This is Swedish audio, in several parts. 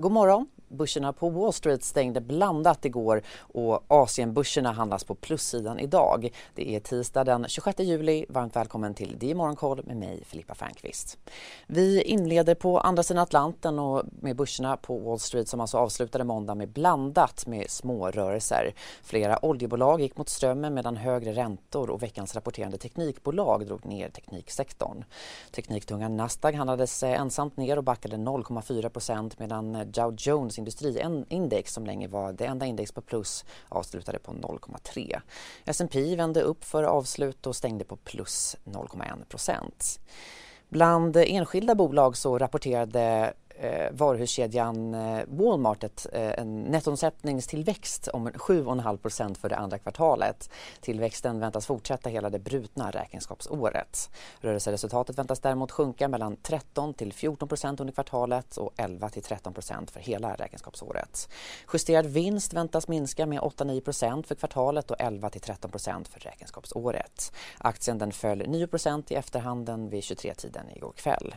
God morgon! Börserna på Wall Street stängde blandat igår och Asienbörserna handlas på plussidan idag. Det är tisdag den 26 juli. Varmt välkommen till DI Morgonkoll med mig Filippa Fernqvist. Vi inleder på andra sidan Atlanten och med börserna på Wall Street som alltså avslutade måndag med blandat med små rörelser. Flera oljebolag gick mot strömmen medan högre räntor och veckans rapporterande teknikbolag drog ner tekniksektorn. Tekniktunga Nasdaq handlades eh, ensamt ner och backade 0,4% medan Dow Jones industriindex som länge var det enda index på plus avslutade på 0,3. S&P vände upp för avslut och stängde på plus 0,1% Bland enskilda bolag så rapporterade eh, varuhuskedjan eh, Walmart ett, eh, en nettoomsättningstillväxt om 7,5% för det andra kvartalet. Tillväxten väntas fortsätta hela det brutna räkenskapsåret. Rörelseresultatet väntas däremot sjunka mellan 13 till 14% under kvartalet och 11 till 13% för hela räkenskapsåret. Justerad vinst väntas minska med 8-9 för kvartalet och 11 till 13% för räkenskapsåret. Aktien den föll 9% i efterhanden vid 23-tiden igår kväll.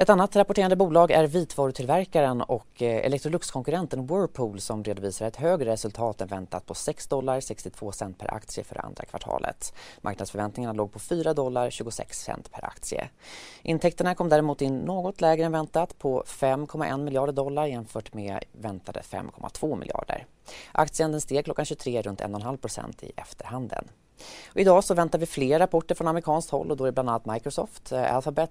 Ett annat rapporterande bolag är vitvarutillverkaren och eh, Electrolux-konkurrenten Whirlpool som redovisar ett högre resultat än väntat på 6 dollar 62 cent per aktie för andra kvartalet. Marknadsförväntningarna låg på 4 dollar 26 cent per aktie. Intäkterna kom däremot in något lägre än väntat på 5,1 miljarder dollar jämfört med väntade 5,2 miljarder. Aktien den steg klockan 23 runt 1,5 procent i efterhanden. Och idag så väntar vi fler rapporter från amerikanskt håll och då är det bland annat Microsoft, eh, Alphabet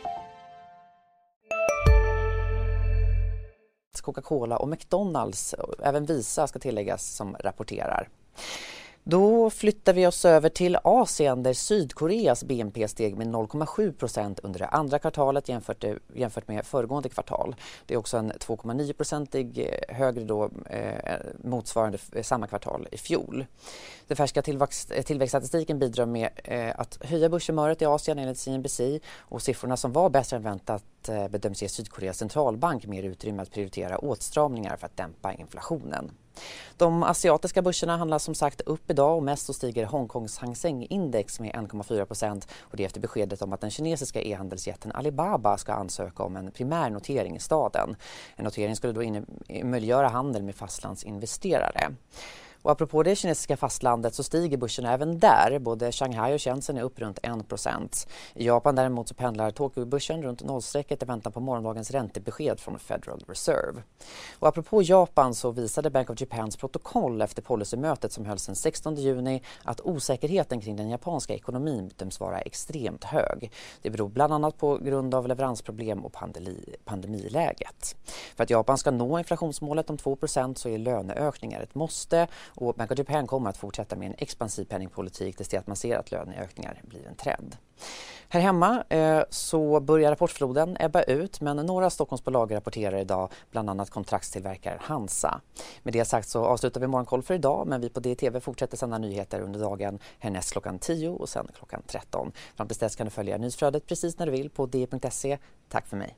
Coca-Cola och McDonalds, även Visa ska tilläggas, som rapporterar. Då flyttar vi oss över till Asien där Sydkoreas BNP steg med 0,7 procent under det andra kvartalet jämfört, jämfört med föregående kvartal. Det är också en 2,9 procentig eh, högre då eh, motsvarande eh, samma kvartal i fjol. Den färska eh, tillväxtstatistiken bidrar med eh, att höja börshumöret i Asien enligt CNBC och siffrorna som var bättre än väntat eh, bedöms ge Sydkoreas centralbank mer utrymme att prioritera åtstramningar för att dämpa inflationen. De asiatiska börserna handlas som sagt upp idag och mest så stiger Hongkongs Hang Seng-index med 1,4 procent och det efter beskedet om att den kinesiska e-handelsjätten Alibaba ska ansöka om en primär notering i staden. En notering skulle då möjliggöra handel med fastlandsinvesterare. Och apropå det kinesiska fastlandet så stiger börsen även där. Både Shanghai och Shenzhen är upp runt 1 I Japan däremot så pendlar Tokyo-börsen runt nollstrecket i väntan på morgondagens räntebesked från Federal Reserve. Och apropå Japan så visade Bank of Japans protokoll efter policymötet som hölls den 16 juni att osäkerheten kring den japanska ekonomin bedöms vara extremt hög. Det beror bland annat på grund av leveransproblem och pandemi, pandemiläget. För att Japan ska nå inflationsmålet om 2% så är löneökningar ett måste och Bank of Japan kommer att fortsätta med en expansiv penningpolitik tills det att man ser att löneökningar blir en trend. Här hemma eh, så börjar rapportfloden ebba ut men några Stockholmsbolag rapporterar idag, bland annat kontraktstillverkaren Hansa. Med det sagt så avslutar vi Morgonkoll för idag men vi på DTV fortsätter sända nyheter under dagen härnäst klockan 10 och sen klockan 13. Fram till dess kan du följa nyhetsflödet precis när du vill på d.se. Tack för mig.